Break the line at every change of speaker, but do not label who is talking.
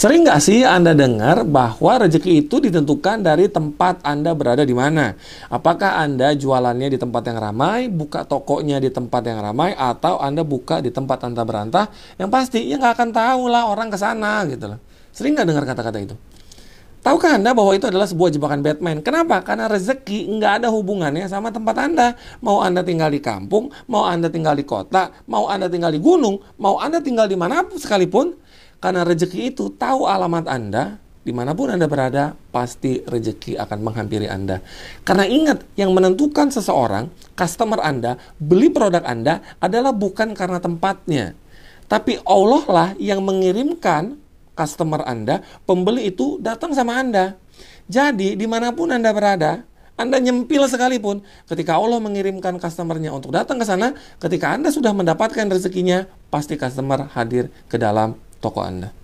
Sering nggak sih Anda dengar bahwa rezeki itu ditentukan dari tempat Anda berada di mana? Apakah Anda jualannya di tempat yang ramai, buka tokonya di tempat yang ramai, atau Anda buka di tempat Anda berantah? Yang pasti, ya nggak akan tahu lah orang ke sana gitu loh. Sering nggak dengar kata-kata itu? Tahukah Anda bahwa itu adalah sebuah jebakan Batman? Kenapa? Karena rezeki nggak ada hubungannya sama tempat Anda. Mau Anda tinggal di kampung, mau Anda tinggal di kota, mau Anda tinggal di gunung, mau Anda tinggal di mana sekalipun, karena rezeki itu tahu alamat Anda, di mana pun Anda berada, pasti rezeki akan menghampiri Anda. Karena ingat, yang menentukan seseorang, customer Anda, beli produk Anda adalah bukan karena tempatnya. Tapi Allah lah yang mengirimkan customer Anda, pembeli itu datang sama Anda. Jadi, di mana pun Anda berada, anda nyempil sekalipun, ketika Allah mengirimkan customernya untuk datang ke sana, ketika Anda sudah mendapatkan rezekinya, pasti customer hadir ke dalam toko Anda.